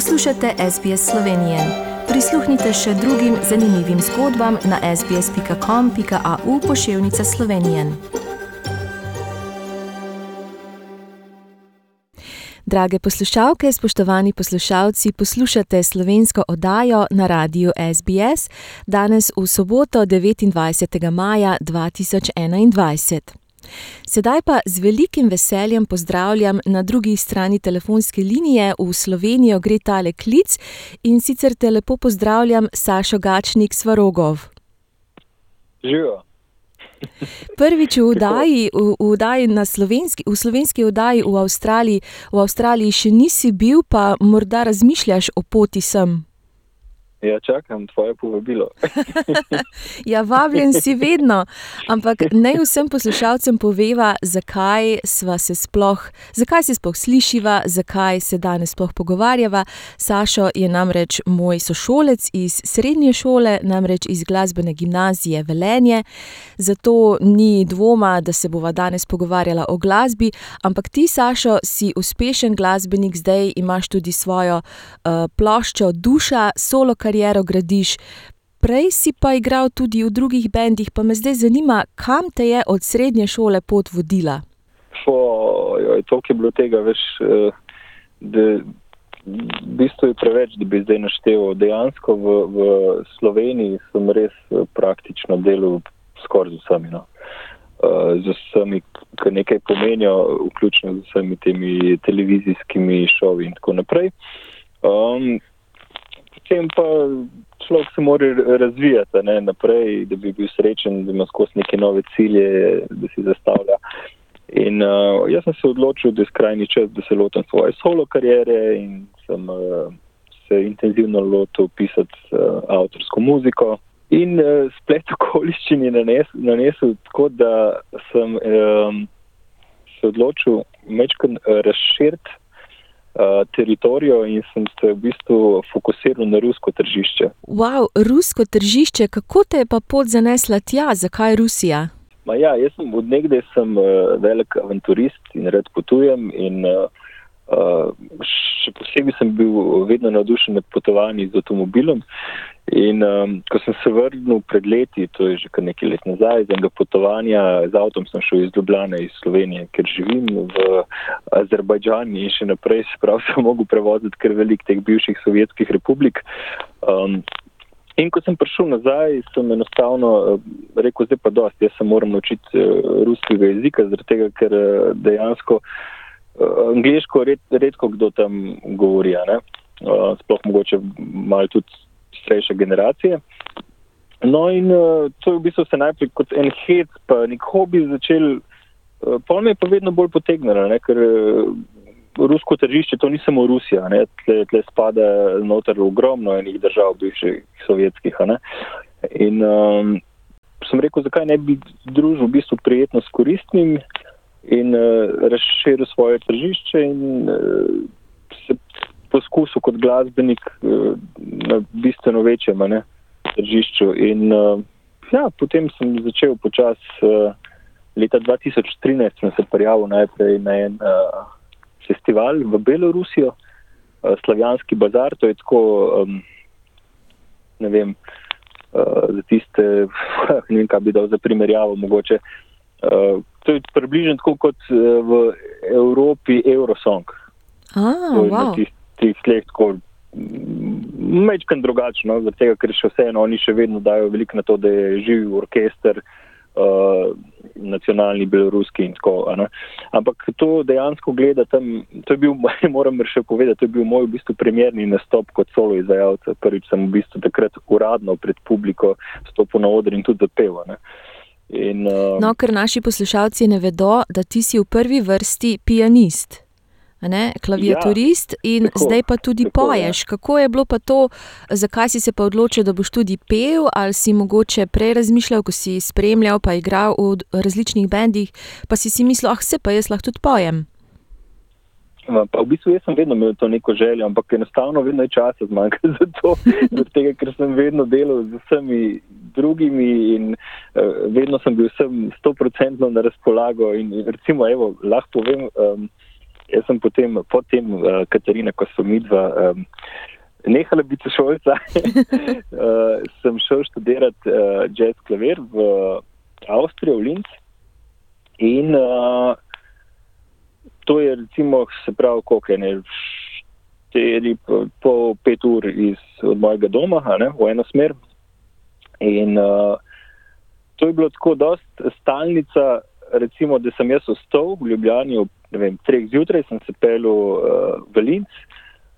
Poslušate SBS Slovenije. Prisluhnite še drugim zanimivim zgodbam na sbsp.com.au pošiljka Slovenije. Drage poslušalke, spoštovani poslušalci, poslušate slovensko oddajo na radiju SBS danes v soboto 29. maja 2021. Sedaj pa z velikim veseljem pozdravljam na drugi strani telefonske linije v Slovenijo gre tale klic in sicer te lepo pozdravljam, Sašo Gačnik Svarogov. Živijo. Prvič v oddaji, v, v oddaji slovenski, v slovenski oddaji v Avstraliji, v Avstraliji še nisi bil, pa morda razmišljaš o poti sem. Ja, čakam tvoje povabilo. ja, vabljen si vedno, ampak naj vsem poslušalcem poveva, zakaj se sploh, zakaj se sploh slišiva, zakaj se danes sploh pogovarjava. Sašo je namreč moj sošolec iz srednje šole, namreč iz glasbene gimnazije Velenje. Zato ni dvoma, da se bova danes pogovarjala o glasbi, ampak ti, Sašo, si uspešen glasbenik, zdaj imaš tudi svojo uh, ploščo Duša, solo kar kariero gradiš. Prej si pa igral tudi v drugih bendih, pa me zdaj zanima, kam te je od srednje šole pot vodila. To je bilo tega več, eh, da v bistvu je preveč, da bi zdaj naštel. Dejansko v, v Sloveniji sem res eh, praktično delal skoraj z vsemi. No. Eh, z vsemi, ki nekaj pomenijo, vključno z vsemi temi televizijskimi šovi in tako naprej. Um, potem pa človek se mora razvijati ne, naprej, da bi bil srečen, da ima skozi neke nove cilje, da si zastavlja. In uh, jaz sem se odločil, da je skrajni čas, da se lotim svoje solo kariere in sem uh, se intenzivno lotil pisati uh, avtorsko muziko. In uh, splet okoliščin je nanesel, nanesel tako, da sem um, se odločil mečkaj razširiti teritorijo in sem se v bistvu fokusiral na rusko tržišče. Wow, rusko tržišče, kako te je pa pot zanesla tja, zakaj Rusija? Ma ja, jaz sem od nekdaj sem uh, velik avanturist in red potujem. In, uh, še posebej sem bil vedno navdušen nad potovanji z avtomobilom. In um, ko sem se vrnil pred leti, to je že kar nekaj let nazaj, z enega potovanja z avtom sem šel iz Ljubljana, iz Slovenije, ker živim v Azerbajdžani in še naprej se prav sem mogel prevoziti kar velik teh bivših sovjetskih republik. Um, in ko sem prišel nazaj, sem enostavno uh, rekel, zdaj pa dost, jaz se moram naučiti uh, ruskega jezika, zaradi tega, ker uh, dejansko angliško red, redko kdo tam govori, uh, sploh mogoče malo tudi starejše generacije. No, in uh, to je v bistvu se najprej kot en hit, pa nek hobi začel, uh, pa me je pa vedno bolj potegnilo, ne, ker uh, rusko tržišče to ni samo Rusija, ne, tle, tle spada noter ogromno enih držav, bivših sovjetskih. In um, sem rekel, zakaj ne bi družil v bistvu prijetno s koristnim in uh, razširil svoje tržišče in uh, se poskusil kot glasbenik uh, na bistveno večjem ne, tržišču. In uh, ja, potem sem začel počasi. Uh, leta 2013 sem se prijavil najprej na en uh, festival v Belorusijo, uh, Slavijanski bazar. To je tako, um, ne vem, uh, za tiste, ne vem, kaj bi dal za primerjavo, mogoče. Uh, to je približno tako kot v Evropi Eurosong. Ah, wow. tist, tih tleh tako mečken drugačno, zaradi tega, ker še vseeno oni še vedno dajo veliko na to, da je živi orkester, uh, nacionalni beloruski in tako. Ampak to dejansko gleda tam, to je bil, moram še povedati, to je bil moj v bistvu primerni nastop kot solo izvajalca. Prvič sem v bistvu takrat uradno pred publiko stopil na oder in tudi zapel. In, uh, no, ker naši poslušalci ne vedo, da ti si v prvi vrsti pianist ne, klaviaturist ja, in tako, zdaj pa tudi tako, poješ. Ja. Kako je bilo pa to, zakaj si se pa odločil, da boš tudi pel, ali si mogoče prej razmišljal, ko si spremljal, pa igral v različnih bendih, pa si si mislil, ah, se pa jaz lahko tudi pojem. Pa v bistvu jaz sem vedno imel to neko željo, ampak enostavno vedno je časa zmanjkalo za to, tega, ker sem vedno delal z vsemi drugimi in uh, vedno sem bil vsem stoprocentno na razpolago. In, in recimo, evo, lahko povem, um, jaz sem potem, potem uh, Katarina, ko smo midva um, nehala biti šolca, uh, sem šel študirati uh, jazz klavir v Avstrijo, v Linz. In uh, to je recimo, se pravi, koliko je ne, štiri, po pet ur iz, mojega doma, ne, v eno smer. In uh, to je bilo tako dost stalnica, recimo, da sem jaz ostal v Ljubljani ob vem, treh zjutraj, sem se pel uh, v Linz,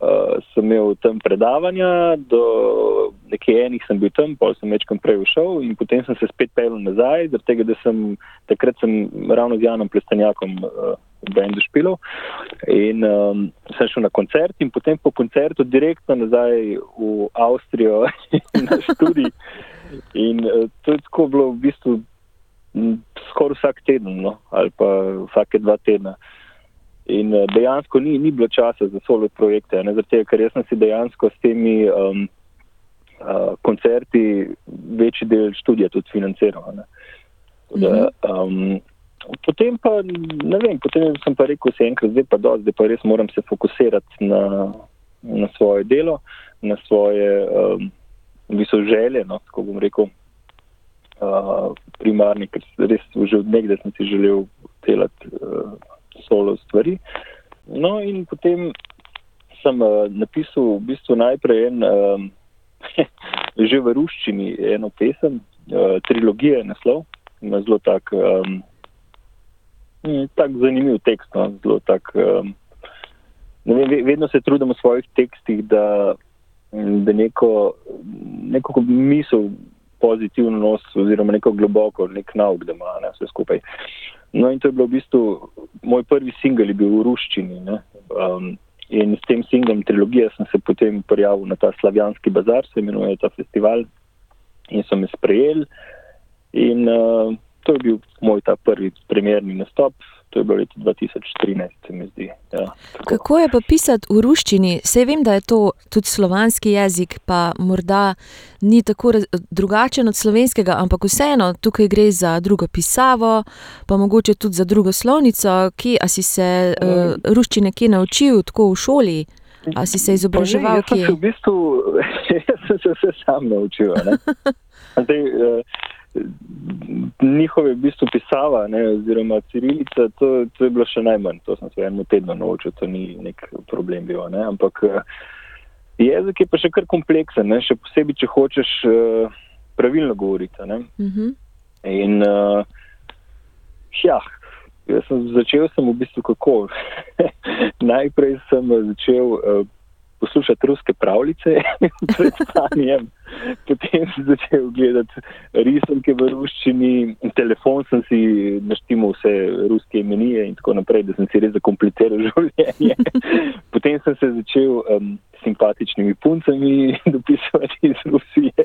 uh, sem imel tam predavanja, do nekaj enih sem bil tam, pol sem večkrat prej ušel in potem sem se spet pel nazaj, zaradi tega, da sem takrat sem ravno z Janom Plestanjakom uh, v Bendu špilov in um, sem šel na koncert in potem po koncertu direktno nazaj v Avstrijo na študij. In uh, to je tako bilo v bistvu skoraj vsak teden, no, ali pa vsake dva tedna. In uh, dejansko ni, ni bilo časa za solo projekte, zato ker jaz sem si dejansko s temi um, uh, koncerti večji del študija tudi financiral. Da, um, potem pa, ne vem, potem sem pa rekel, se enkrat, zdaj pa do, zdaj pa res moram se fokusirati na, na svoje delo, na svoje um, visoželje, no, tako bom rekel uh, primarni, ker res že od nekdaj sem si želel delati uh, solo stvari. No, in potem sem uh, napisal v bistvu najprej en, um, že v ruščini, eno pesem, uh, trilogija je naslov, ima zelo tak, um, tak zanimiv tekst. No, zelo tak, um, vem, vedno se trudim v svojih tekstih, da, da neko, neko misel pozitivno nos, oziroma neko globoko, nek nauk, da ima ne, vse skupaj. No, in to je bilo v bistvu moj prvi singel, bil v Ruščini. Um, in s tem singlom trilogije sem se potem prijavil na ta Slavijanski bazar, se imenuje ta festival, in so me sprejeli. In uh, to je bil moj ta prvi primerni nastop to je bilo leta 2013, se mi zdi. Ja, Kako je pa pisati v ruščini? Sej vem, da je to tudi slovanski jezik, pa morda ni tako drugačen od slovenskega, ampak vseeno tukaj gre za drugo pisavo, pa mogoče tudi za drugo slovnico. Kje, si se uh, ruščine kje naučil, tako v šoli? A si se izobraževal? Ne, jaz, sem se v bistvu, jaz sem se vse sam naučil. Zdaj, uh, njihove v bistvu pisava, ne, oziroma cirilica, to, to je bilo še najmanj, to sem se eno tedno naučil, to ni nek problem bil. Ne, ampak eh, jezik je pa še kar kompleksen, ne, še posebej, če hočeš uh, pravilno govoriti. Uh mhm. -huh. In uh, ja, jaz sem začel sem v bistvu kako. Najprej sem začel. Uh, poslušati ruske pravljice pred spanjem, potem sem začel gledati risanke v ruščini, telefon sem si naštimal vse ruske imenije in tako naprej, da sem si res zakompliciral življenje. Potem sem se začel um, simpatičnimi puncami dopisovati iz Rusije.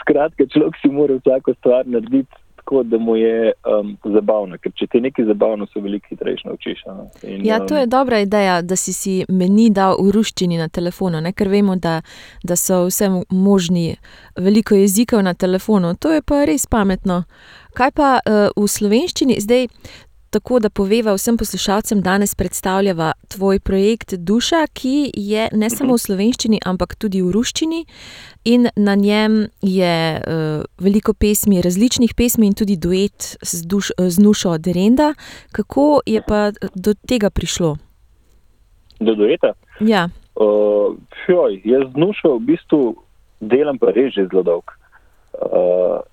Skratka, človek si mora vsako stvar narediti tako, da mu je um, zabavno, ker če ti nekaj zabavno, se veliko hitreje naučiš. In, ja, to je um, dobra ideja, da si si meni dal v ruščini na telefonu, ne? ker vemo, da, da so vse možni veliko jezikov na telefonu. To je pa res pametno. Kaj pa uh, v slovenščini zdaj? Tako, da poveva vsem poslušalcem, danes predstavljava tvoj projekt Duša, ki je ne samo v slovenščini, ampak tudi v ruščini. In na njem je uh, veliko pesmi, različnih pesmi in tudi duet z, duš, z Nušo Derenda. Kako je pa do tega prišlo? Do dueta? Ja. Uh, fjoj, jaz z Nušo v bistvu delam pa res že zelo dolgo. Uh,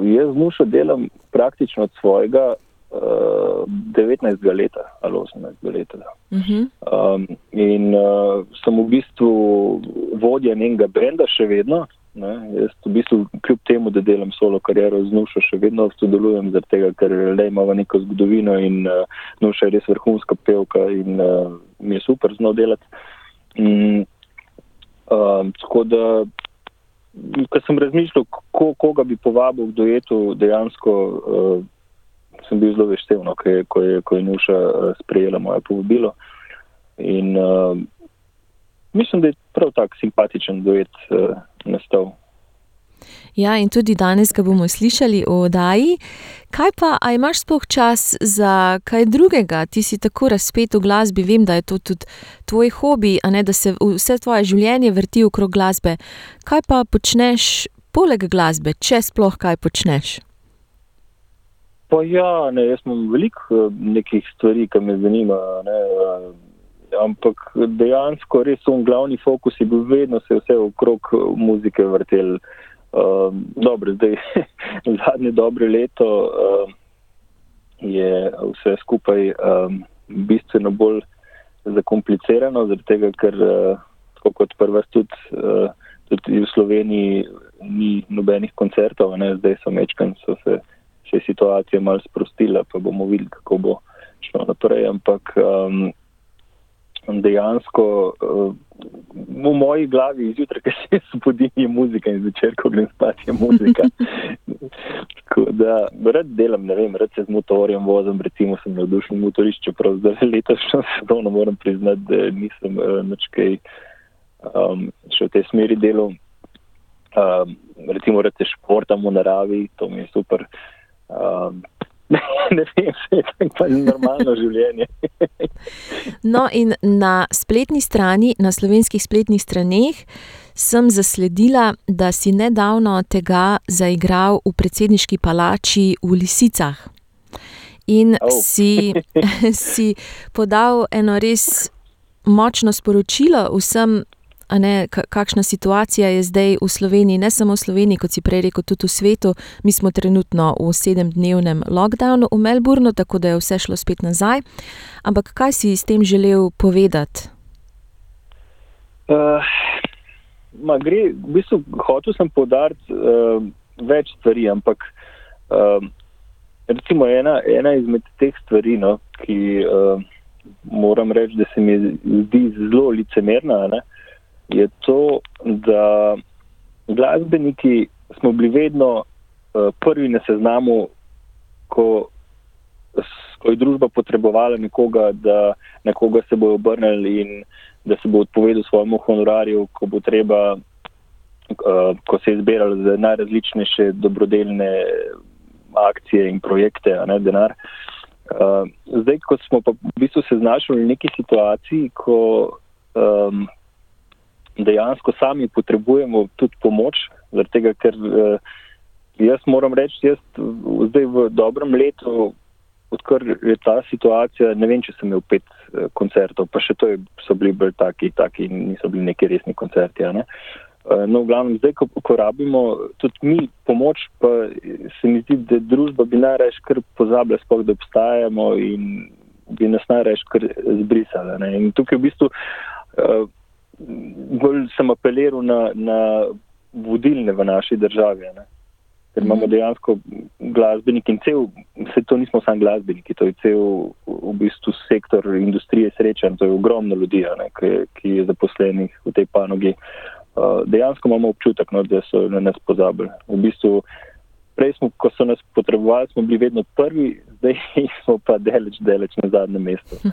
jaz z Nušo delam praktično od svojega 19. leta ali 18. leta. Uh -huh. um, in uh, sem v bistvu vodja njenega benda še vedno. Ne? Jaz v bistvu, kljub temu, da delam solo kariero z Nušo, še vedno sodelujem, tega, ker le imamo neko zgodovino in uh, Nuša je res vrhunska pevka in uh, mi je super z njo delati. Mm, um, tako da, ko sem razmišljal, ko, koga bi povabil k duetu, dejansko uh, sem bil zelo vesel, no, ko, ko, ko je Nuša eh, sprejela moje povabilo. In uh, mislim, da je prav tak simpatičen duet uh, nastal. Ja, in tudi danes ga bomo slišali v oddaji. Kaj pa, a imaš sploh čas za kaj drugega? Ti si tako razpet v glasbi, vem, da je to tudi tvoj hobi, a ne da se vse tvoje življenje vrti okrog glasbe. Kaj pa počneš poleg glasbe, če sploh kaj počneš? Pa ja, ne, jaz imam veliko nekih stvari, ki me zanimajo. Ampak dejansko res so glavni fokus, je bil vedno se vse okrog muzike vrtel. Uh, dobro, zdaj zadnje dobre leto uh, je vse skupaj um, bistveno bolj zakomplicirano, zaradi tega, ker uh, kot prva tudi, uh, tudi v Sloveniji ni nobenih koncertov, ne? zdaj so mečkan, so se, se situacije mal sprostila, pa bomo videli, kako bo šlo naprej. Ampak um, dejansko uh, v moji glavi izjutraj, ki se zbudim, je muzika in zvečer, ko grem spat, je muzika. Tako da rad delam, ne vem, rad se z motorjem vozim, recimo sem navdušen motorišč, čeprav za letošnjo sezono moram priznati, da nisem uh, nič kaj um, še v tej smeri delal. Um, recimo, rad se športam v naravi, to mi je super. Um, ne vem, če je to normalno življenje. no, in na spletni strani, na slovenskih spletnih straneh, sem zasledila, da si nedavno tega zaigral v predsedniški palači v Lisicah. In oh. si, si podal eno res močno sporočilo vsem ne, kakšna situacija je zdaj v Sloveniji, ne samo v Sloveniji, kot si prej rekel, tudi v svetu. Mi smo trenutno v sedemdnevnem lockdownu v Melbournu, tako da je vse šlo spet nazaj. Ampak kaj si s tem želel povedati? Uh, gre, v bistvu, hotel sem povdariti uh, več stvari, ampak uh, recimo ena, ena izmed teh stvari, no, ki uh, moram reči, da se mi zdi zelo licemerna. Ne, uh, je to, da glasbeniki smo bili vedno uh, prvi na seznamu, ko, ko je družba potrebovala nekoga, da na koga se bojo obrnili in da se bo odpovedal svojemu honorarju, ko bo treba, uh, ko se je zbiralo za najrazličnejše dobrodelne akcije in projekte, a ne denar. Uh, zdaj, ko smo pa v bistvu se znašli v neki situaciji, ko um, dejansko sami potrebujemo tudi pomoč, tega, ker uh, jaz moram reči, jaz zdaj v dobrem letu, odkar je ta situacija, ne vem, če sem imel pet uh, koncertov, pa še to je, so bili bolj taki, taki niso bili neki resni koncerti. Ne? Uh, no, v glavnem, zdaj, ko, ko rabimo tudi mi pomoč, pa se mi zdi, da družba bi najraje kar pozabila, sploh da obstajamo in bi nas najraje kar zbrisala. Ne? In tukaj v bistvu. Uh, bolj sem apeliral na, na vodilne v naši državi. Ne? Ker imamo mhm. dejansko glasbenike in cel, vse to nismo samo glasbeniki, to je cel v bistvu sektor industrije srečen, to je ogromno ljudi, ne, ki, ki je zaposlenih v tej panogi. Uh, dejansko imamo občutek, no, da so na nas pozabili. V bistvu, prej smo, ko so nas potrebovali, smo bili vedno prvi, zdaj smo pa deleč, deleč na zadnjem mestu.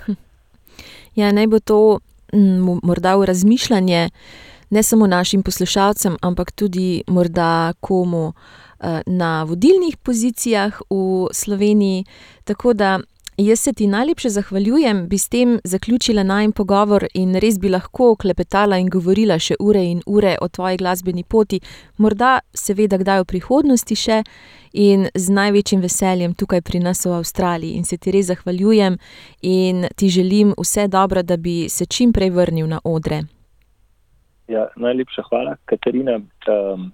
Ja, naj bo to morda v razmišljanje ne samo našim poslušalcem, ampak tudi morda komu eh, na vodilnih pozicijah v Sloveniji. Tako da Jaz se ti najlepše zahvaljujem, bi s tem zaključila najmen pogovor in res bi lahko klepetala in govorila še ure in ure o tvoji glasbeni poti, morda seveda kdaj v prihodnosti še in z največjim veseljem tukaj pri nas v Avstraliji. In se ti res zahvaljujem in ti želim vse dobro, da bi se čim prej vrnil na odre. Ja, najlepša hvala, Katarina. Um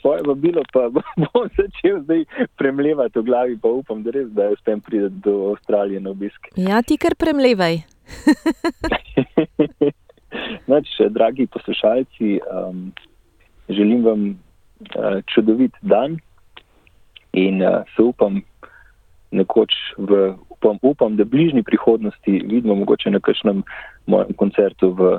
tvoje vabilo, pa bom začel zdaj premljevati v glavi, pa upam, da res, da uspem priti do Avstralije na obisk. Ja, ti kar premljevaj. Nač, dragi poslušalci, um, želim vam uh, čudovit dan in uh, se upam, nekoč v, upam, upam, da v bližnji prihodnosti vidimo mogoče na kakšnem mojem koncertu v